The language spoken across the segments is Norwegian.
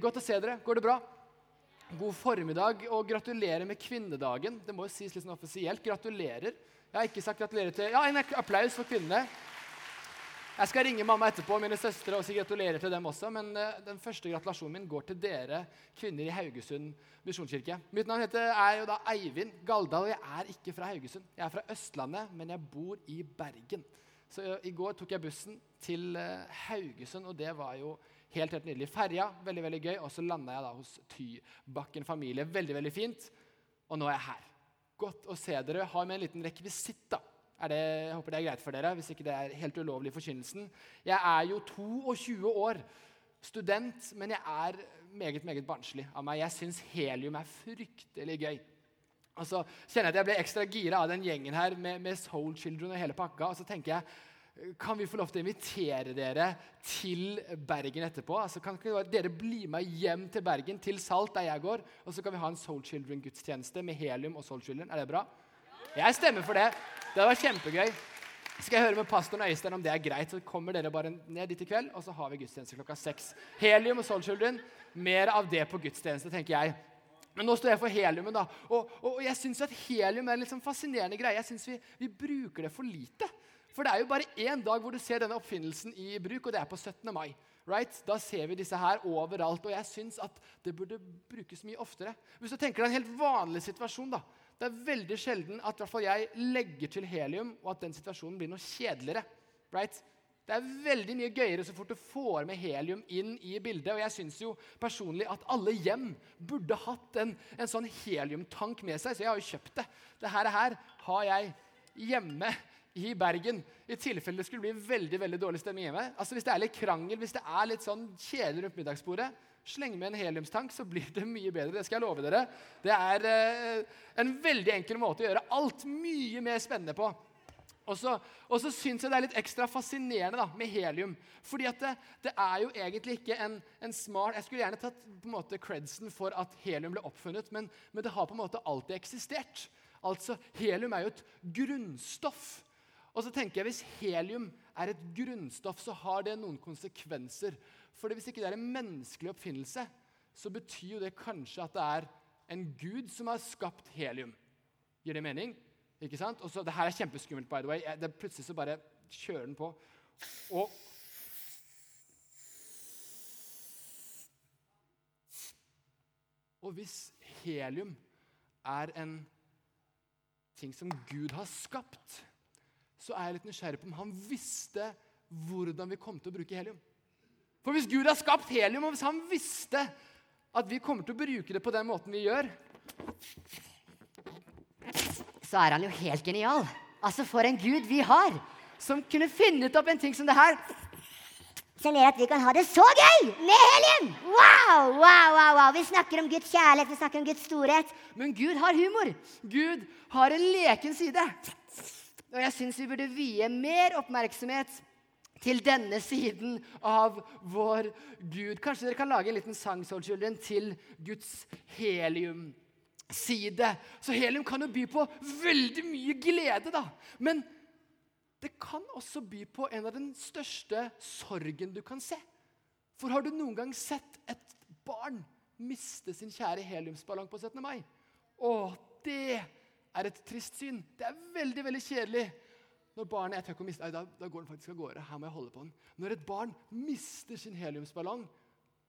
Godt å se dere. Går det bra? God formiddag og gratulerer med kvinnedagen. Det må jo sies litt sånn offisielt. Gratulerer. Jeg har ikke sagt gratulerer til Ja, en applaus for kvinnene. Jeg skal ringe mamma etterpå mine søstre og si gratulerer til dem også. Men uh, den første gratulasjonen min går til dere kvinner i Haugesund misjonskirke. Mitt navn heter, er jo da Eivind Galdal, og jeg er ikke fra Haugesund. Jeg er fra Østlandet, men jeg bor i Bergen. Så uh, i går tok jeg bussen til uh, Haugesund, og det var jo Helt, helt nydelig. Ferja, veldig veldig gøy. Og så landa jeg da hos Tybakken familie. Veldig, veldig fint. Og nå er jeg her. Godt å se dere. Har med en liten rekvisitt. da. Det, jeg håper det er greit for dere, hvis ikke det er helt ulovlig i. Jeg er jo 22 år, student, men jeg er meget meget barnslig av meg. Jeg syns helium er fryktelig gøy. Og så kjenner jeg at jeg ble ekstra gira av den gjengen her med, med Soul Children og hele pakka. Og så tenker jeg kan vi få lov til å invitere dere til Bergen etterpå? Altså, kan dere bli med hjem til Bergen, til Salt, der jeg går? Og så kan vi ha en Soul Children-gudstjeneste med helium og Soul Children. Er det bra? Jeg stemmer for det. Det var kjempegøy. Skal jeg høre med pastoren Øystein om det er greit, så kommer dere bare ned dit i kveld, og så har vi gudstjeneste klokka seks. Helium og Soul Children. Mer av det på gudstjeneste, tenker jeg. Men nå står jeg for heliumen, da. Og, og jeg syns at helium er en sånn fascinerende greie. Jeg syns vi, vi bruker det for lite. For det er jo bare én dag hvor du ser denne oppfinnelsen i bruk, og det er på 17. mai. Right? Da ser vi disse her overalt, og jeg syns at det burde brukes mye oftere. Hvis du tenker deg en helt vanlig situasjon, da. Det er veldig sjelden at jeg legger til helium, og at den situasjonen blir noe kjedeligere. Right? Det er veldig mye gøyere så fort du får med helium inn i bildet. Og jeg syns jo personlig at alle hjem burde hatt en, en sånn heliumtank med seg, så jeg har jo kjøpt det. Dette her har jeg hjemme i Bergen i tilfelle det skulle bli veldig veldig dårlig stemning hjemme. Altså Hvis det er litt krangel, hvis det er litt sånn kjedelig rundt middagsbordet, sleng med en heliumstank, så blir det mye bedre. Det skal jeg love dere. Det er eh, en veldig enkel måte å gjøre alt mye mer spennende på. Og så, og så syns jeg det er litt ekstra fascinerende da, med helium. Fordi at det, det er jo egentlig ikke en, en, smart Jeg skulle gjerne tatt på en måte credsen for at helium ble oppfunnet, men, men det har på en måte alltid eksistert. Altså, Helium er jo et grunnstoff og så tenker jeg, Hvis helium er et grunnstoff, så har det noen konsekvenser. For Hvis ikke det er en menneskelig oppfinnelse, så betyr jo det kanskje at det er en gud som har skapt helium. Gir det mening? Ikke sant? Og så, Det her er kjempeskummelt, by the way. Det plutselig så bare kjører den på. Og Og hvis helium er en ting som Gud har skapt så er jeg litt nysgjerrig på om han visste hvordan vi kom til å bruke helium. For hvis Gud har skapt helium, og hvis han visste at vi kommer til å bruke det på den måten vi gjør Så er han jo helt genial. Altså, for en Gud vi har, som kunne funnet opp en ting som det her. Som gjør at vi kan ha det så gøy med helium! Wow, wow, wow, wow. Vi snakker om Guds kjærlighet, vi snakker om Guds storhet. Men Gud har humor. Gud har en leken side. Og jeg syns vi burde vie mer oppmerksomhet til denne siden av vår Gud. Kanskje dere kan lage en liten sang til Guds heliumside. Så helium kan jo by på veldig mye glede, da. Men det kan også by på en av den største sorgen du kan se. For har du noen gang sett et barn miste sin kjære heliumsballong på 17. mai? Å, det er et trist syn. Det er veldig veldig kjedelig når barnet jeg tør ikke å miste, da, da, går den faktisk av gårde. Her må jeg holde på den. Når et barn mister sin heliumsballong,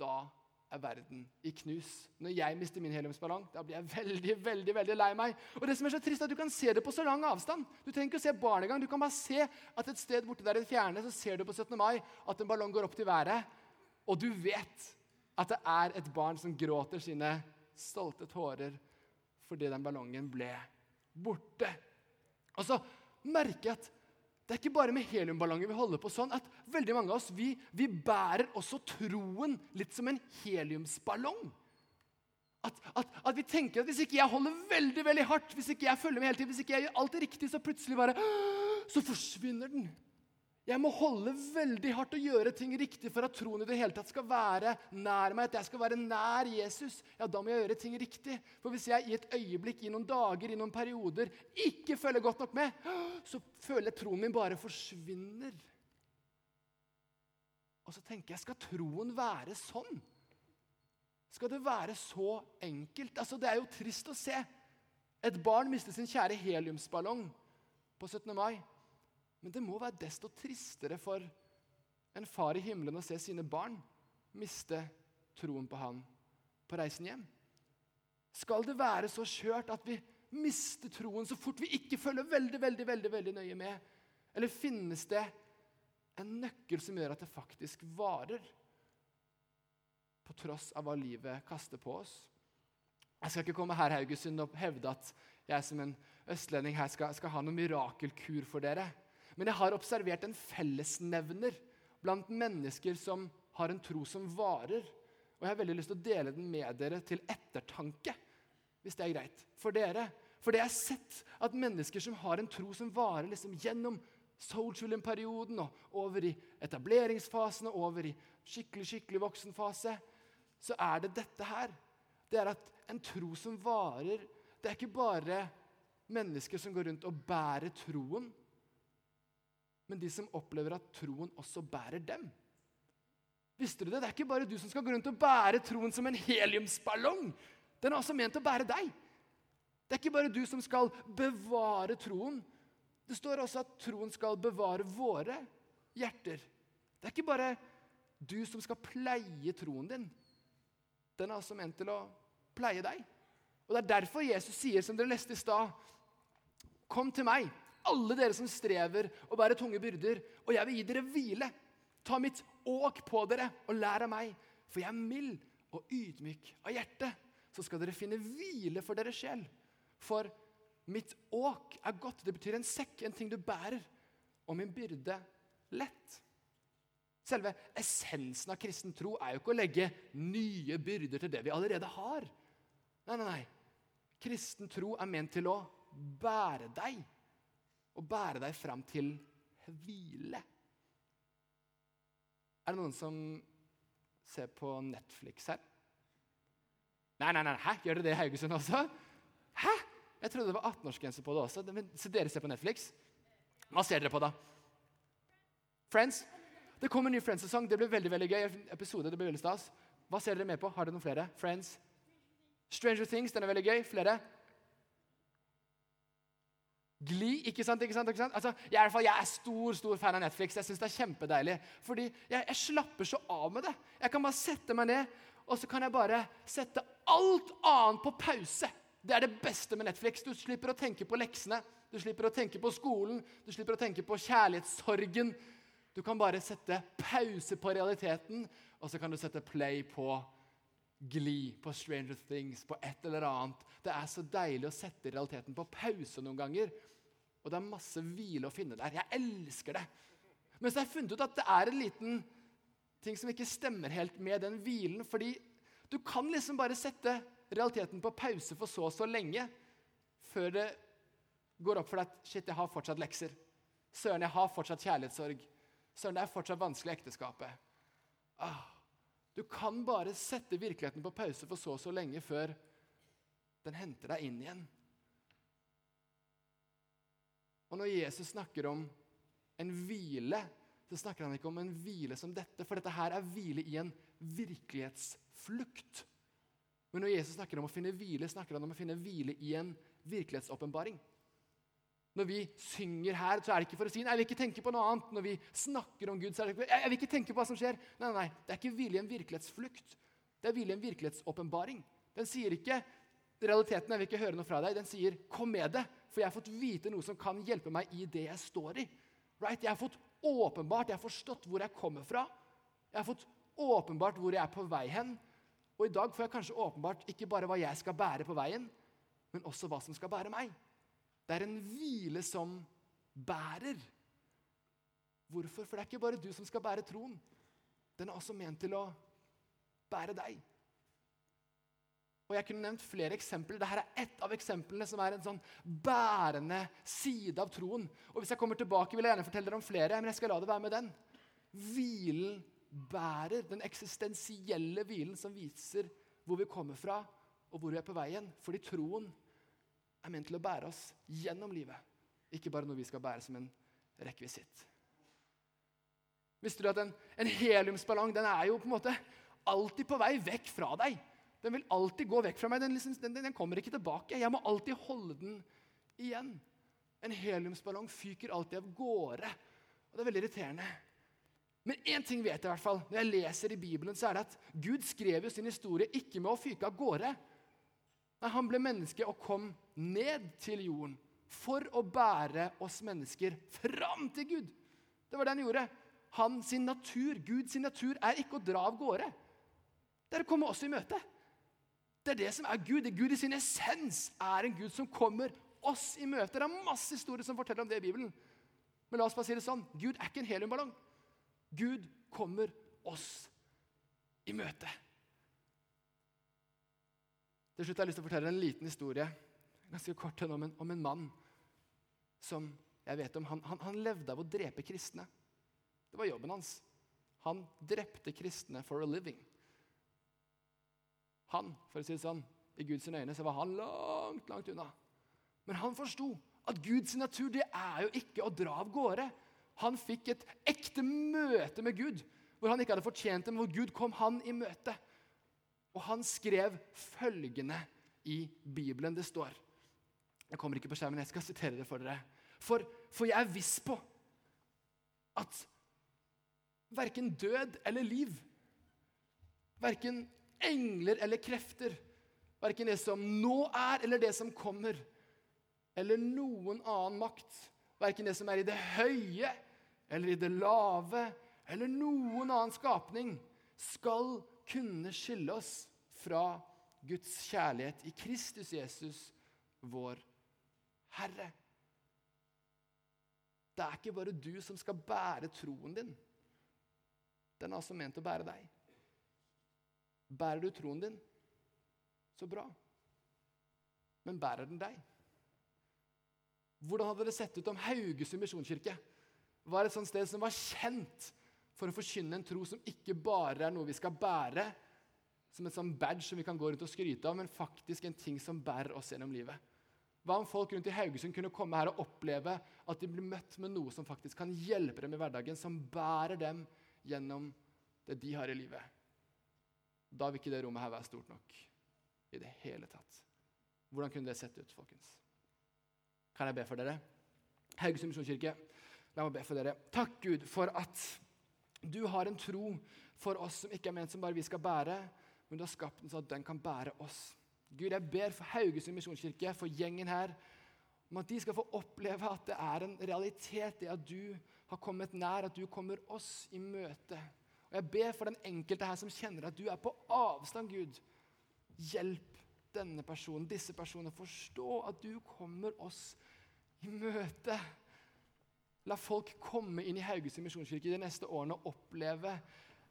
da er verden i knus. Når jeg mister min heliumsballong, da blir jeg veldig veldig, veldig lei meg. Og det som er så trist, er at Du kan se det på så lang avstand. Du trenger ikke å se barnegang. Du kan bare se at et sted borte der i det fjerne så ser du på 17. mai at en ballong går opp til været. Og du vet at det er et barn som gråter sine stolte tårer fordi den ballongen ble borte. Og så merker jeg at det er ikke bare med heliumballonger vi holder på sånn. at veldig mange av oss, vi, vi bærer også troen litt som en heliumsballong. At, at, at, vi tenker at hvis ikke jeg holder veldig veldig hardt, hvis ikke jeg følger med hele tiden, hvis ikke jeg gjør alt riktig, så plutselig bare Så forsvinner den. Jeg må holde veldig hardt og gjøre ting riktig for at troen i det hele tatt skal være nær meg. At jeg skal være nær Jesus. Ja, Da må jeg gjøre ting riktig. For hvis jeg i et øyeblikk, i noen dager, i noen perioder ikke følger godt nok med, så føler jeg troen min bare forsvinner. Og så tenker jeg, skal troen være sånn? Skal det være så enkelt? Altså, Det er jo trist å se. Et barn miste sin kjære heliumsballong på 17. mai. Men det må være desto tristere for en far i himmelen å se sine barn miste troen på han på reisen hjem. Skal det være så skjørt at vi mister troen så fort vi ikke følger veldig, veldig, veldig, veldig nøye med? Eller finnes det en nøkkel som gjør at det faktisk varer? På tross av hva livet kaster på oss. Jeg skal ikke komme her Haugesund, og hevde at jeg som en østlending her skal, skal ha noen mirakelkur for dere. Men jeg har observert en fellesnevner blant mennesker som har en tro som varer. Og jeg har veldig lyst til å dele den med dere til ettertanke, hvis det er greit for dere. For det jeg har sett at mennesker som har en tro som varer liksom gjennom soul-perioden og over i etableringsfasen og over i skikkelig skikkelig voksenfase, så er det dette her. Det er at en tro som varer Det er ikke bare mennesker som går rundt og bærer troen, men de som opplever at troen også bærer dem. Visste du det? Det er ikke bare du som skal gå rundt og bære troen som en heliumsballong. Den er også ment å bære deg. Det er ikke bare du som skal bevare troen. Det står også at troen skal bevare våre hjerter. Det er ikke bare du som skal pleie troen din. Den er også ment til å pleie deg. Og Det er derfor Jesus sier, som dere leste i stad, Kom til meg, alle dere som strever og bærer tunge byrder, og jeg vil gi dere hvile. Ta mitt åk på dere og lær av meg, for jeg er mild og ydmyk av hjerte. Så skal dere finne hvile for deres sjel. For mitt åk er godt. Det betyr en sekk, en ting du bærer. Og min byrde lett. Selve essensen av kristen tro er jo ikke å legge nye byrder til det vi allerede har. Nei, nei, nei. Kristen tro er ment til å bære deg. Og bære deg fram til hvile. Er det noen som ser på Netflix her? Nei, nei, nei, hæ? Gjør dere det i Haugesund også? Hæ? Jeg trodde det var 18-årsgrense på det også. Så dere ser på Netflix? Hva ser dere på, da? Friends? Det kommer en ny Friends-sesong. Det blir veldig veldig gøy. episode, det blir veldig stas. Hva ser dere med på? Har dere noen flere? Friends? Stranger Things, den er veldig gøy. Flere? Gli, ikke sant? ikke sant, ikke sant? Altså, jeg, er, jeg, er stor stor fan av Netflix. Jeg synes det er kjempedeilig. Fordi jeg, jeg, slapper så av med det. Jeg kan bare sette meg ned, og så kan jeg bare sette alt annet på pause. Det er det beste med Netflix. Du slipper å tenke på leksene, du slipper å tenke på skolen, du slipper å tenke på kjærlighetssorgen. Du kan bare sette pause på realiteten, og så kan du sette play på Gli, på Stranger Things, på et eller annet. Det er så deilig å sette realiteten på pause noen ganger. Og det er masse hvile å finne der. Jeg elsker det. Men så har jeg funnet ut at det er en liten ting som ikke stemmer helt med den hvilen. Fordi du kan liksom bare sette realiteten på pause for så og så lenge før det går opp for deg at shit, jeg har fortsatt lekser. Søren, jeg har fortsatt kjærlighetssorg. Søren, det er fortsatt vanskelig i ekteskapet. Ah, du kan bare sette virkeligheten på pause for så og så lenge før den henter deg inn igjen. Og når Jesus snakker om en hvile, så snakker han ikke om en hvile som dette, for dette her er hvile i en virkelighetsflukt. Men når Jesus snakker om å finne hvile, snakker han om å finne hvile i en virkelighetsåpenbaring. Når vi synger her, så er det ikke for å si nei, jeg vil ikke tenke på noe annet. Når vi snakker om Gud, så er det ikke jeg vil ikke tenke på hva som skjer. Nei, nei, nei. Det er ikke hvile i en virkelighetsflukt. Det er hvile i en virkelighetsåpenbaring. Den sier ikke realiteten, jeg vil ikke høre noe fra deg. Den sier 'kom med det', for jeg har fått vite noe som kan hjelpe meg i det jeg står i. Right? Jeg har fått åpenbart, jeg har forstått hvor jeg kommer fra. Jeg har fått åpenbart hvor jeg er på vei hen. Og i dag får jeg kanskje åpenbart ikke bare hva jeg skal bære på veien, men også hva som skal bære meg. Det er en hvile som bærer. Hvorfor? For det er ikke bare du som skal bære troen. Den er også ment til å bære deg. Og Jeg kunne nevnt flere eksempler. Dette er ett av eksemplene som er en sånn bærende side av troen. Og Hvis jeg kommer tilbake, vil jeg gjerne fortelle dere om flere, men jeg skal la det være med den. Hvilen bærer. Den eksistensielle hvilen som viser hvor vi kommer fra, og hvor vi er på veien. Fordi troen er ment til å bære oss gjennom livet, ikke bare noe vi skal bære som en rekvisitt. Visste du at en, en heliumsballong den er jo på en måte alltid på vei vekk fra deg? Den vil alltid gå vekk fra meg. Den, liksom, den, den kommer ikke tilbake. Jeg må alltid holde den igjen. En heliumsballong fyker alltid av gårde. Og det er veldig irriterende. Men én ting vet jeg i hvert fall. Når jeg leser i Bibelen, så er det at Gud skrev jo sin historie ikke med å fyke av gårde. Nei, Han ble menneske og kom ned til jorden for å bære oss mennesker fram til Gud. Det var det han gjorde. Han sin natur, Gud sin natur er ikke å dra av gårde. Det er å komme oss i møte. Det er det som er Gud. Det er Gud i sin essens er en Gud som kommer oss i møte. Det er masse historier som forteller om det i Bibelen. Men la oss bare si det sånn. Gud er ikke en heliumballong. Gud kommer oss i møte. Til slutt har jeg lyst til å fortelle en liten historie ganske kort om en, om en mann som jeg vet om. Han, han, han levde av å drepe kristne. Det var jobben hans. Han drepte kristne for a living. Han, for å si det sånn, i Guds øyne så var han langt, langt unna. Men han forsto at Guds natur det er jo ikke å dra av gårde. Han fikk et ekte møte med Gud, hvor han ikke hadde fortjent det, men hvor Gud kom han i møte. Og han skrev følgende i Bibelen. Det står Jeg kommer ikke på skjermen, jeg skal sitere det for dere. For, for jeg er viss på at verken død eller liv, verken engler eller krefter, verken det som nå er, eller det som kommer, eller noen annen makt, verken det som er i det høye eller i det lave, eller noen annen skapning, skal kunne skille oss fra Guds kjærlighet i Kristus Jesus, vår Herre. Det er ikke bare du som skal bære troen din. Den er altså ment å bære deg. Bærer du troen din, så bra. Men bærer den deg? Hvordan hadde det sett ut om Haugesund misjonskirke var et sånt sted som var kjent for å forkynne en tro som ikke bare er noe vi skal bære, som en sånn badge som vi kan gå rundt og skryte av, men faktisk en ting som bærer oss gjennom livet? Hva om folk rundt i Haugesund kunne komme her og oppleve at de blir møtt med noe som faktisk kan hjelpe dem i hverdagen, som bærer dem gjennom det de har i livet? Da vil ikke det rommet her være stort nok i det hele tatt. Hvordan kunne det sett ut, folkens? Kan jeg be for dere? Haugesund misjonskirke, la meg be for dere. Takk, Gud, for at du har en tro for oss som ikke er ment som bare vi skal bære, men du har skapt den så at den kan bære oss. Gud, jeg ber for Haugesund misjonskirke, for gjengen her, om at de skal få oppleve at det er en realitet, det at du har kommet nær, at du kommer oss i møte. Og Jeg ber for den enkelte her som kjenner at du er på avstand, Gud. Hjelp denne personen, disse personene, forstå at du kommer oss i møte. La folk komme inn i Haugesund misjonskirke de neste årene og oppleve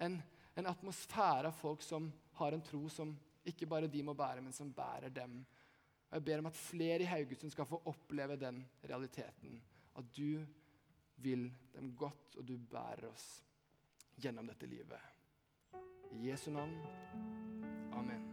en, en atmosfære av folk som har en tro som ikke bare de må bære, men som bærer dem. Og Jeg ber om at flere i Haugesund skal få oppleve den realiteten. At du vil dem godt, og du bærer oss gjennom dette livet. I Jesu navn. Amen.